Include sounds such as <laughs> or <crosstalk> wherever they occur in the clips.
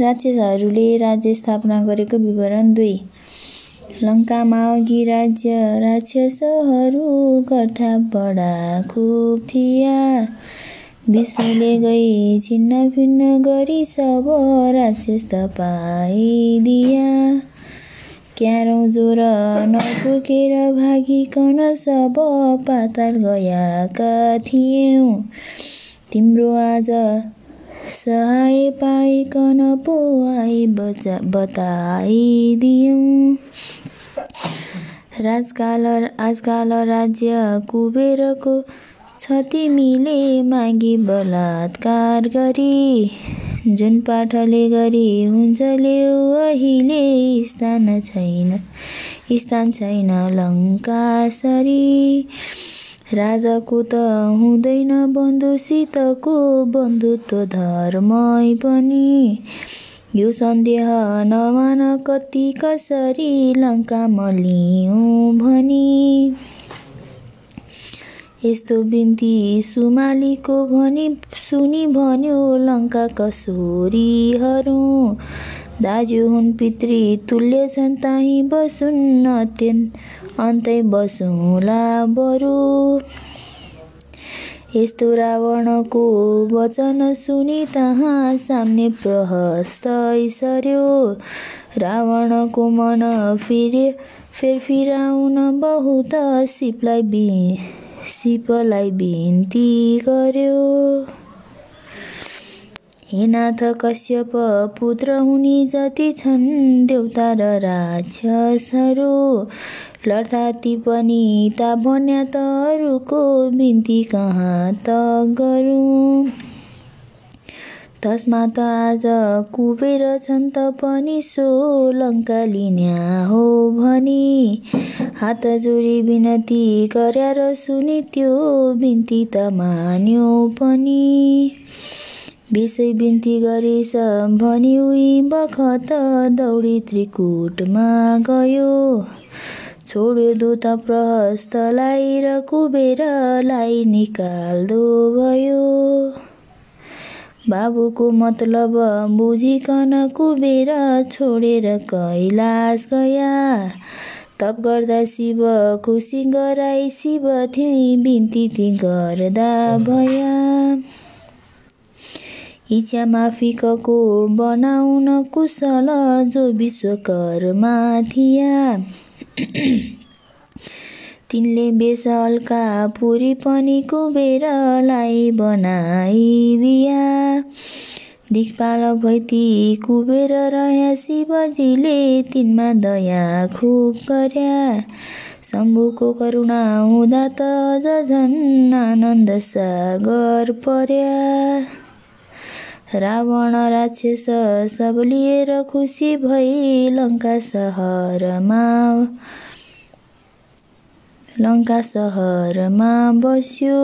राक्षसहरूले राज्य स्थापना गरेको विवरण दुई। लङ्कामा अघि राज्य राक्षसहरू गर्दा बडा खुब थिया। विश्वले गई छिन्न भिन्न गरी सब राक्षस तपाइदिया। क्यारौँ जोर नपुगेर भागिकन सब पाताल गएका थियौँ। तिम्रो आज सहाय पाइकन पो आई बताइदियौँ राजकाल आजकाल राज्य कुबेरको छ तिमीले मागी बलात्कार गरी जुन पाठले गरी हुन्छ लेउ अहिले स्थान छैन स्थान छैन लङ्कासरी राजाको त हुँदैन बन्धुसितको बन्धुत्व धर्मै पनि। यो सन्देह नमान कति कसरी लङ्का मलियौँ भनी। यस्तो बिन्ती सुमालीको भनी सुनि भन्यो लङ्का कसोरीहरू। दाजु हुन् पितृ तुल्य छन् ताहीँ बसुन् अत्यन्त अन्तै बसौँला बरु। यस्तो रावणको वचन सुनि तहाँ सामने प्रहस्तै सर्यो रावणको मन फेरि फेरफिराउन बहुत सिपलाई बि सिपलाई बिन्ती गर्यो। हे नाथ कश्यप पुत्र हुने जति छन् देउता र राक्षसहरू। लड्दा ती पनि ता भन्या त अरूको बिन्ती कहाँ त गरौँ? तस्मा त आज कुबेर छन् त पनि सो लङ्का लिन्या हो भनी। हात जोडी बिनती गर्यार सुनि त्यो बिन्ती त मान्यो पनि। विषय बिन्ती गरिस भनी उही बखत दौडी त्रिकुटमा गयो। छोड्यो दूत प्रहस्तलाई र कुबेरलाई निकाल्दो भयो। बाबुको मतलब बुझिकन कुबेर छोडेर कैलाश गया। तप गर्दा शिव खुसी गराई शिव थिए बिन्ती ती गर्दा भया। इच्छा माफिकको बनाउन कुशल जो विश्वकर्मा थिया तिनले बेस हल्का पुरी पनि कुबेरलाई बनाइदिया। दिखपाल भैती कुबेर रह्या शिवजीले तिनमा दया खुब गर्या। शम्भुको करुणा हुँदा त झन् आनन्द सागर पर्या। रावण राक्षस सब लिएर खुसी भई लङ्का सहरमा लङ्का सहरमा बस्यो।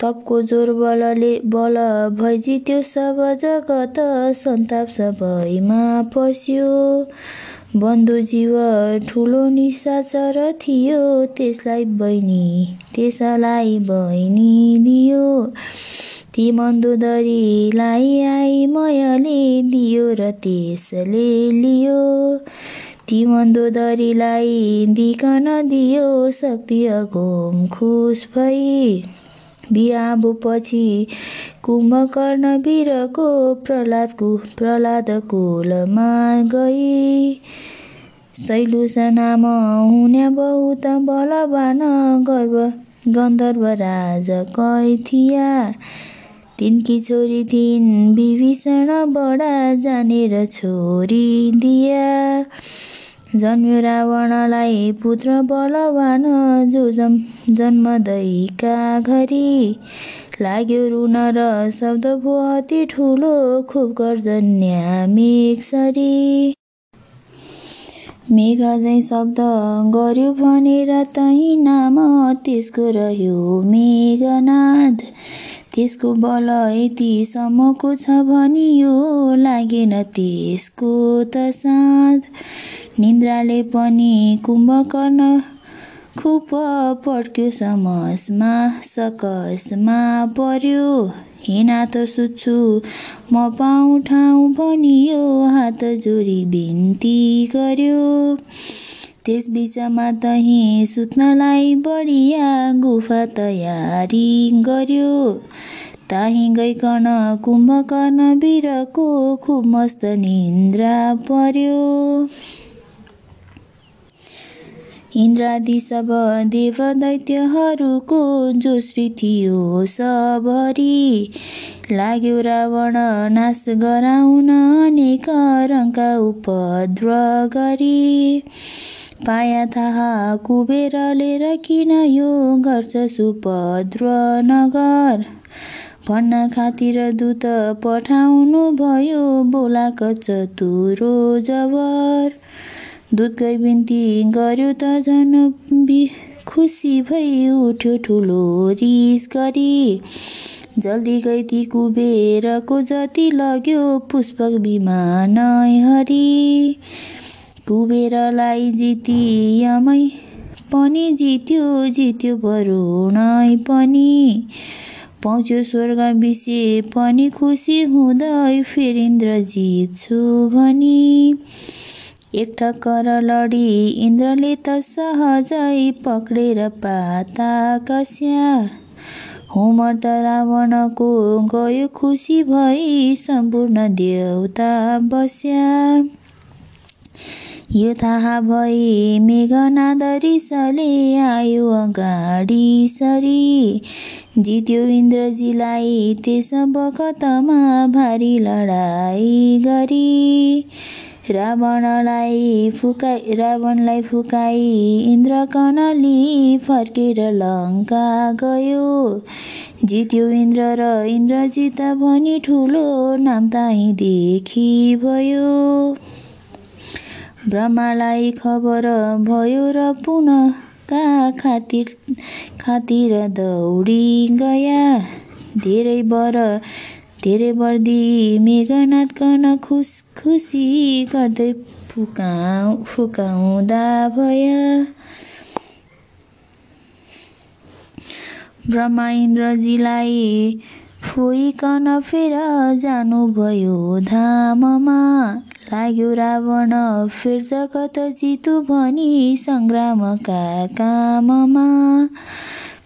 तपको जोर बलले बल भई जित्यो सब जगत सन्ताप सबैमा पस्यो। बन्धु जीव ठुलो निशाचर थियो त्यसलाई बहिनी त्यसलाई बहिनी दियो। ती मन्दोदरीलाई आई मयले दियो र त्यसले लियो। ती मन्दोदरीलाई दिकन दियो शक्ति अघोम खुस भई। बिहाबु पछि कुम्भकर्ण वीरको प्रहलादको प्रहलाद कुलमा गई। शैलुसा नाम हुने बहुत बलवान गर्व गन्धर्व राज कै थिया। तिनकी छोरी थिइन् विभीषण बडा जानेर छोरी दिया। जन्म्यो रावणलाई पुत्र बलवान जो जम जन्मदैका घरी। लाग्यो रुन र शब्द भो अति ठुलो खुब गर्जन्या मेघसरी मेघ झै शब्द गर्यो भनेर तही नाम त्यसको रह्यो मेघनाद। त्यसको बल यतिसम्मको छ भनियो लागेन त्यसको त साँझ। निन्द्राले पनि कुम्भकर्ण खुब पड्क्यो समसमा सकसमा पर्यो। हेनाथ सुत्छु म पाउँ ठाउँ भनियो हात जोडी बिन्ती गर्यो। त्यस बिचमा तहीँ सुत्नलाई बढिया गुफा तयारी गर्यो। ताहीँ गइकन कुम्भकर्ण वीरको खुब मस्त निन्द्रा पर्यो। इन्द्रादि सब देव दैत्यहरूको जोश्री थियो सबरी। लाग्यो रावण नाश गराउन अनेक रङका उपद्रव गरी पाया थाहा कुबेरले किन यो गर्छ सुपद्र नगर भन्न खातिर दूत पठाउनु भयो बोलाक चतुरो जबर। दुधकै बिन्ती गर्यो त झन् खुसी भई उठ्यो ठुलो रिस गरी। जल्दी गइती कुबेरको जति लग्यो पुष्पक विमान हरि। कुबेरलाई जिती यमै पनि जित्यो जित्यो वरुणै पनि। पाउँछ्यो स्वर्ग विषे पनि खुसी हुँदै फेरि इन्द्र जित्छु भनी। एक ठक्कर लडी इन्द्रले त सहजै पक्रेर पाता कस्या। होमर्त रावणको गयो खुसी भई सम्पूर्ण देउता बस्या। यो थाहा भई मेघनाद रिसले आयो अगाडि सरी। जित्यो इन्द्रजीलाई त्यस बखतमा भारी लडाई गरी। रावणलाई फुकाई रावणलाई फुकाई इन्द्र कनली फर्केर लङ्का गयो। जित्यो इन्द्र र इन्द्रजित भनी ठुलो नाम देखि भयो ब्रह्मालाई खबर भयो र पुनका खातिर खातिर दौडी गया? धेरै बर धेरै बर्दी मेघनाथ कन खुस खुसी गर्दै फुकाउ फुकाउँदा भया। ब्रह्मा इन्द्रजीलाई फोइकन फेर जानुभयो धाममा। लाग्यो रावण फेर जगत जितु भनी सङ्ग्रामका काममा।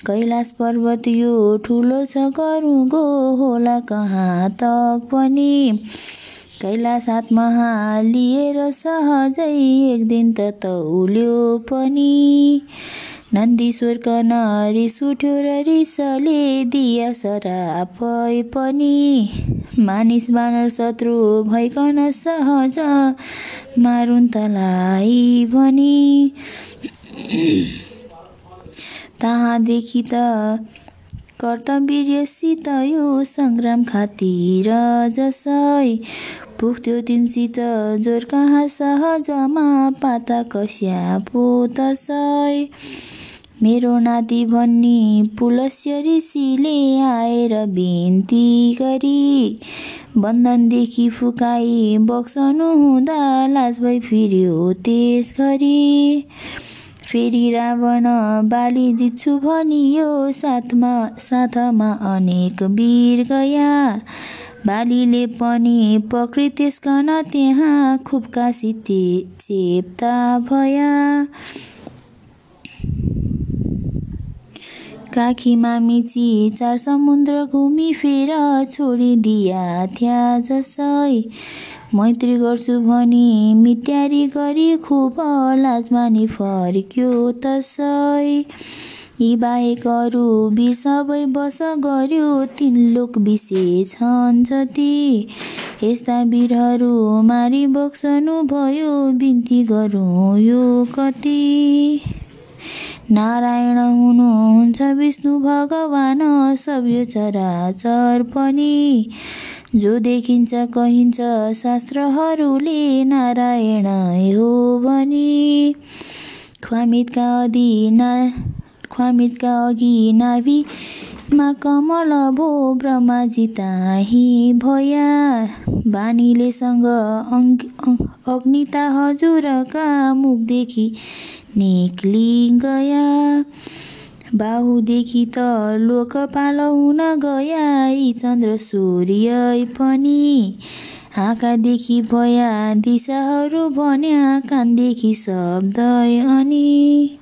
कैलाश पर्वत यो ठुलो छ गरुगो होला कहाँ तक पनि। कैलाश हातमा लिएर सहजै एक दिन त तौल्यो पनि। नन्दीश्वर रिस उठ्यो र रिसले दिया सरापै पनि। मानिस बानर शत्रु भइकन सहज मारुन् तलाई भनी। <clears throat> ताहाँदेखि त कर्तवीर्यसित यो सङ्ग्राम खातिर जसै पुग्थ्यो तिमसित जोर कहाँ सहजमा पाता कस्या पो मेरो नाति भन्ने पुलस्य ऋषिले आएर बिन्ती गरी बन्धनदेखि फुकाई बक्सनु हुँदा लाज भई फिर्यो त्यस घरी फेरि रावण बाली जित्छु भनियो साथमा साथमा अनेक वीर गया। बालीले पनि पक्री त्यसकन त्यहाँ खुब कासी चेप्ता भया। काखीमा मिची चार समुद्र घुमी फेर छोडिदिया थ्या जसै मैत्री गर्छु भनी मित्यारी गरी खुब लाजमानी फर्क्यो तसै। यी बाहेक अरू वीर सबै बस गर्यो तिन लोक छन् जति। यस्ता वीरहरू मारी बोक्सनु भयो बिन्ती गरौँ यो कति। नारायण हुनुहुन्छ विष्णु भगवान सभ्य चराचर पनि। जो देखिन्छ कहिन्छ शास्त्रहरूले नारायण हो भनी ख्वामितका अघि ना ख्वामितका अघि नाभिमा कमल भो ब्रह्माजी ताही भया। बानीलेसँग अग्निता हजुरका मुखदेखि निक्ली गया। बाहुदेखि त लोकपाल हुन गया यी चन्द्र सूर्य पनि। आँखादेखि भया दिशाहरू भन्या कानदेखि शब्द अनि।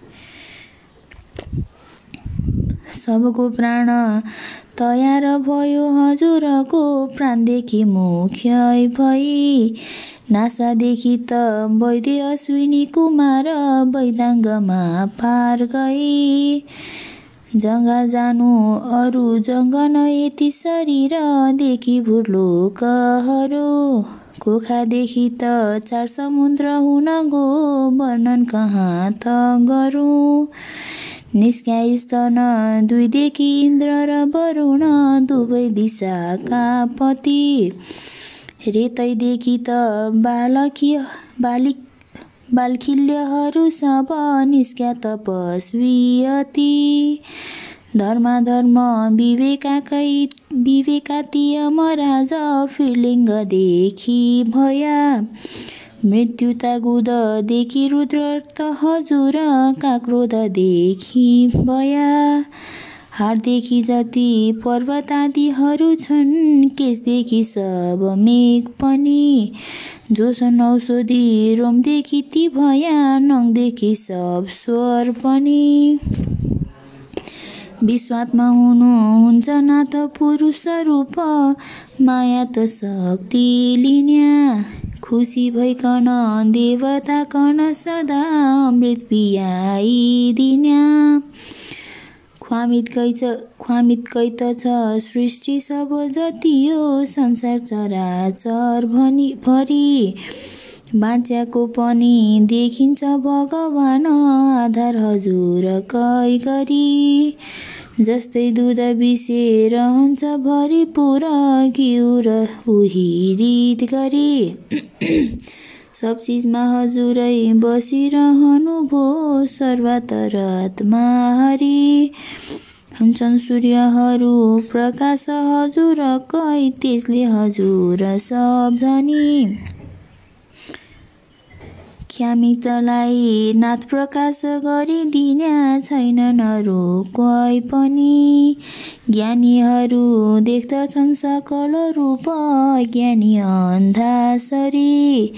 सबको प्राण तयार भयो हजुरको प्राणदेखि मुख्य भई। नासादेखि त वैद्य अश्विनी कुमार वैदाङ्गमा पार गई जङ्गा जानु अरू जङ्ग न यति शरीरदेखि भुर्लोकहरू कोखादेखि त चार समुद्र हुन गो वर्णन कहाँ त गरौँ। निस्क्या स्तन दुईदेखि इन्द्र र वरुण दुवै दिशाका पति रेतैदेखि त बालकीय बालिक बालखिल्यहरू सब निस्क्या तपस्वी अति धर्म विवेकाकै विवेकातीय महाराज फिलिङ्गदेखि भया। मृत्युता गुददेखि रुद्र त हजुर काक्रोधदेखि भया। हाडदेखि जति पर्वत आदिहरू छन् केसदेखि सब मेघ पनि। जोसन औषधि रोमदेखि ती भया नङदेखि सब स्वर पनि। विश्वात्मा हुनुहुन्छ नाथ पुरुष रूप माया त शक्ति लिन्या। खुसी भइकन देवता कन सदा अमृत पियाइदिन्या। ख्वामितकै ख्वामितकै त छ। सृष्टि सब जति यो संसार चराचर भनी भरि। बाँच्याको पनि देखिन्छ भगवान आधार हजुर कै गरी। जस्तै दुध रहन्छ भरिपुर घिउ र उहिरित गरी। सब चिजमा हजुरै बसिरहनु भो सर्वतरात्मा हरि हुन्छन् सूर्यहरू प्रकाश हजुरकै त्यसले हजुर सब धनी। ख्यामितलाई नाथ प्रकाश गरिदिने छैनन् कोही पनि। ज्ञानीहरू देख्दछन् सकल रूप ज्ञानी अन्धासरी।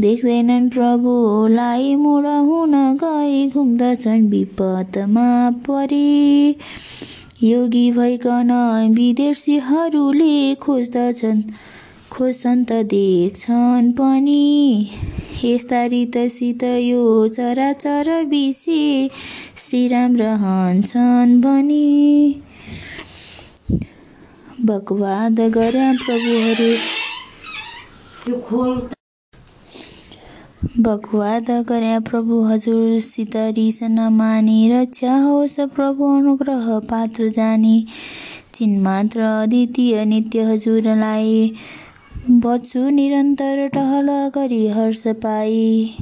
देख्दैनन् प्रभुलाई मुड हुन गई घुम्दछन् विपदमा परी। योगी भइकन विदेशीहरूले खोज्दछन् खोज्छन् देख्छन् पनि। यस्ता रितसित यो चराचर विषे श्रीराम रहन्छन् भनी बकवाद गरे प्रभुहरू। बकवाद गरे प्रभु हजुरसित रिस नमानी रक्षा होस् प्रभु अनुग्रह पात्र जाने। चिन्मात्र अद्वितीय नित्य हजुरलाई बच्छु निरन्तर टहल गरी हर्ष पाई।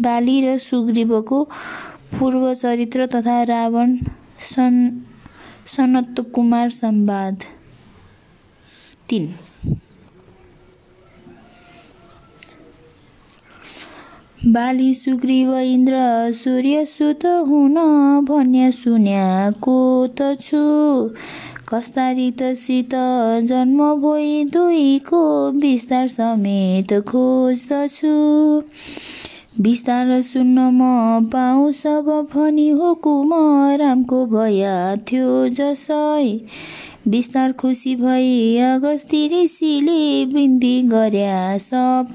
बाली र सुग्रीवको पूर्व चरित्र तथा रावण सन सनत कुमार संवाद तिन। बाली सुग्रीव इन्द्र सूर्य सुत हुन भन्या सुन्याको त छु? कस्तारी तसित जन्म भई दुईको विस्तार समेत खोज्दछु। विस्तार सुन्न म पाऊ सब भनी हुकुम रामको भया थियो जसै। विस्तार खुसी भई अगस्ती ऋषिले बिन्ती गर्या सब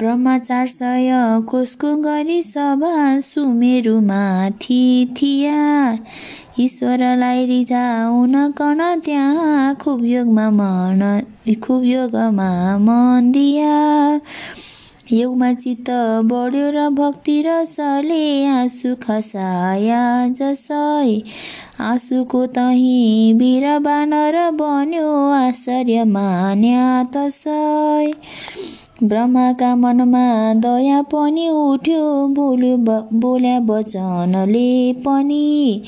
तसै ब्रह्मचार सय कोषको गरी सभा सुमेरुमाथि थिया ईश्वरलाई रिझाउन कन त्यहाँ खुब योगमा मन खुब योगमा मन दिया। योगमा चित्त बढ्यो र भक्ति रसले आँसु खसाया जसै आँसुको तही वीर बानर बन्यो आश्चर्य मान्या तसै। ब्रह्माका मनमा दया पनि उठ्यो बोल्यो बोल्या वचनले पनि।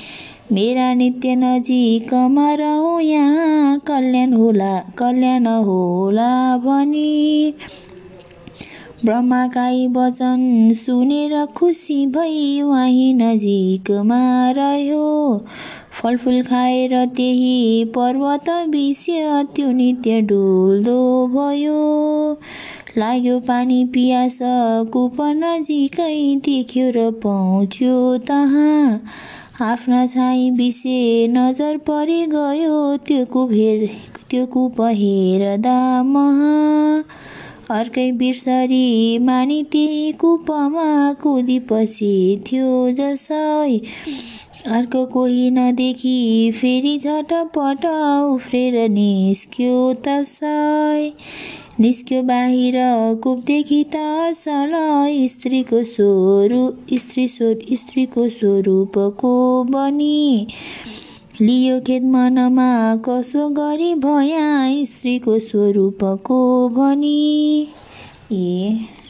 मेरा नित्य नजिकमा रहँ यहाँ कल्याण होला कल्याण होला भनी। ब्रह्माकाई वचन सुनेर खुसी भई वहीँ नजिकमा रह्यो। फलफुल खाएर त्यही पर्वत विषय त्यो नित्य डुल्दो भयो। लाग्यो पानी पियास कुप नजिकै देख्यो र पाउँछ्यो तहाँ। आफ्ना छाई विषे नजर परि गयो त्यो कुभेर त्यो कुप हेर्दा महा। अर्कै बिर्सरी मानि त्यही कुपमा कुदिपछि थियो जसै अर्को कोही नदेखि फेरि झटपट उफ्रेर निस्क्यो तसै निस्क्यो बाहिर कुपदेखि त असल स्त्रीको स्वरूप स्त्री स्त्रीको स्वरूपको बनी। लियो खेत मनमा कसो गरी भया स्त्रीको स्वरूपको भनी ए।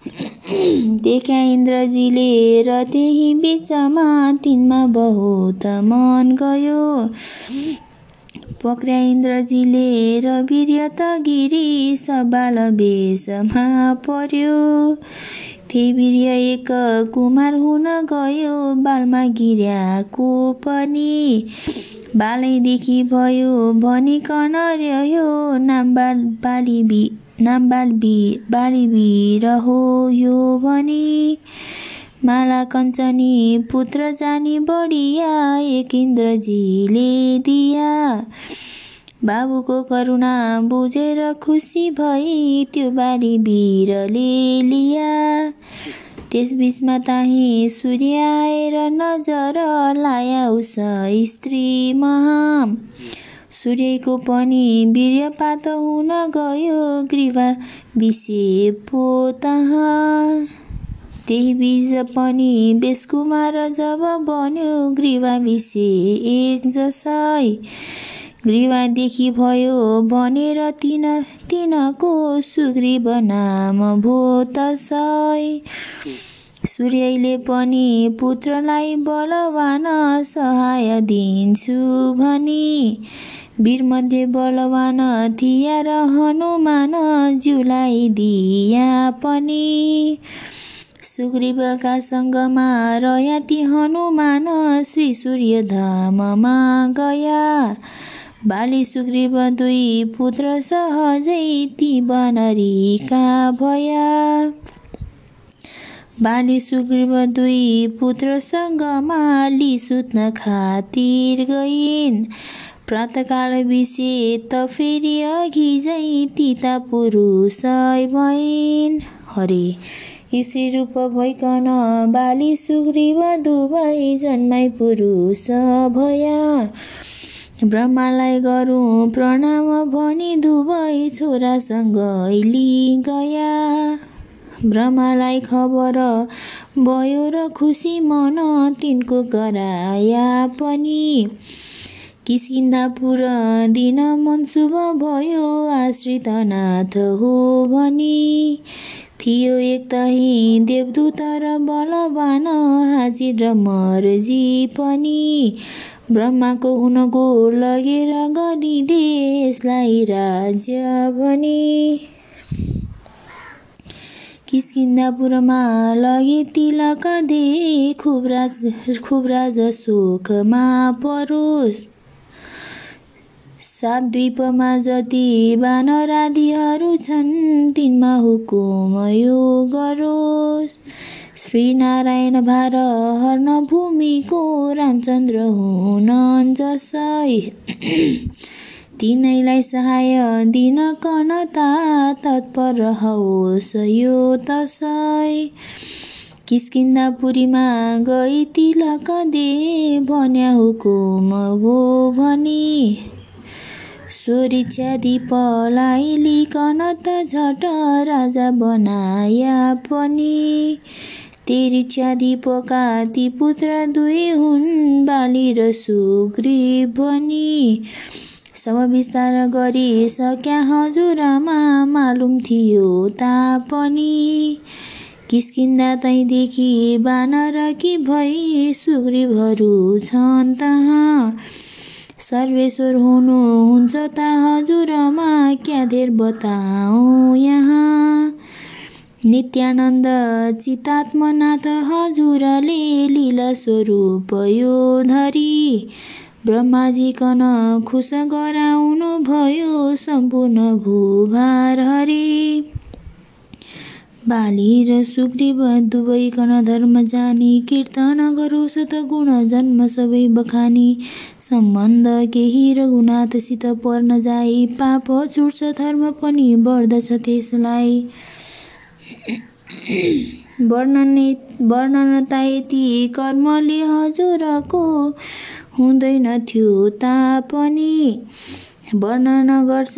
<laughs> देखा इन्द्रजीले र त्यही बिचमा तिनमा बहुत मन गयो। पक्र्या इन्द्रजीले र वीर्य त गिरी सबाल बेसमा पर्यो। त्यही वीर्य एक कुमार हुन गयो बालमा गिर्याको पनि। बालैदेखि भयो भनिकन रह्यो नाम बाल बाली बि नाम बाल बि बाली वीर हो यो भनी माला कञ्चनी पुत्र जानी बढिया एक इन्द्रजीले दिया। बाबुको करुणा बुझेर खुसी भई त्यो बारी वीरले लिया। त्यसबिचमा ताही सूर्य आएर नजर लाया उस स्त्री महा सूर्यको पनि वीर्यपात हुन गयो ग्रीवा विषे पो तहाँ। त्यही बीज पनि बेसकुमार जब बन्यो ग्रीवा विषे एक जसै। ग्रीवादेखि भयो भनेर तिन तिनको सुग्रीव नाम भो तसै। सूर्यले पनि पुत्रलाई बलवान सहाय दिन्छु भनी वीरमध्ये बलवान थिया र हनुमान जुलाई दिया पनि। सुग्रीवका सङ्गमा रह्या ती हनुमान श्री सूर्य धाममा गया। बाली सुग्रीव दुई पुत्र सहजै ती बनरीका भया। बाली सुग्रीव दुई पुत्रसँग माली सुत्न खातिर गइन्। प्रातकाल विषे त फेरि अघि जै तिता पुरुष भइन्। हरे स्त्री रूप भइकन बाली सुग्रीव दुवै जन्माइ पुरुष भया। ब्रह्मालाई गरौँ प्रणाम भनी दुवै छोरासँग लि गया ब्रह्मालाई खबर भयो र खुसी मन तिनको गराया पनि। किस्किँदा पुर दिन मन शुभ भयो आश्रित नाथ हो भनी। थियो एक तही देवदूत र बलवान हाजिर र मर्जी पनि। ब्रह्माको हुनको लगेर गरिदे यसलाई राज्य भनी। किस्किन्दापुरमा लगे तिलक दे खुब राज खुब राज सुखमा परोस्। सात द्वीपमा जति बानरादिहरू छन् तिनमा हुकुम यो गरोस्। श्रीनारायण भार हर्न भूमिको रामचन्द्र हुन जसै। तिनैलाई सहाय दिन कनता तत्पर होस् यो तसै। किस्किन्दापुरीमा गई तिलक दे भन्या हुकुम भो भनी। स्वरिच्याधिपलाई लिकन त झट राजा बनाया पनि। तेरिच्याधिपका ती पुत्र दुई हुन् बाली र सुग्रीव भनी। सब विस्तार गरी सक्या हजुरमा मालुम थियो तापनि। किस्किन्दा तैदेखि बानर कि भई सुग्रीवहरू छन् तहाँ। सर्वेश्वर हुनुहुन्छ त हजुरमा क्या धेर बताऊ यहाँ। नित्यानन्द चितात्मनाथ हजुरले लीला स्वरूप यो धरी। ब्रह्माजीकन खुस गराउनु भयो सम्पूर्ण भूभार हरि। बाली र सुग्रीव दुवैकन धर्म जानी कीर्तन गरौ सतगुण जन्म सबै बखानी। सम्बन्ध केही रघुनाथसित पर्न जाई पाप छुट्छ धर्म पनि बढ्दछ त्यसलाई। वर्णन वर्णनता यति कर्मले हजुरको हुँदैन थियो तापनि। वर्णन गर्छ।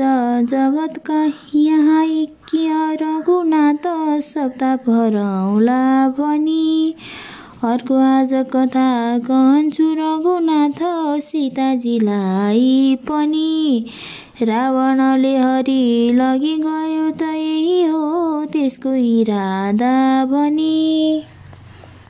जगतका यहाँ के रघुनाथ सप्ताह हराउला भनी। अर्को आज कथा कहन्छु रघुनाथ सीताजीलाई पनि। रावणले हरि लगी गयो त यही हो त्यसको इरादा भनी।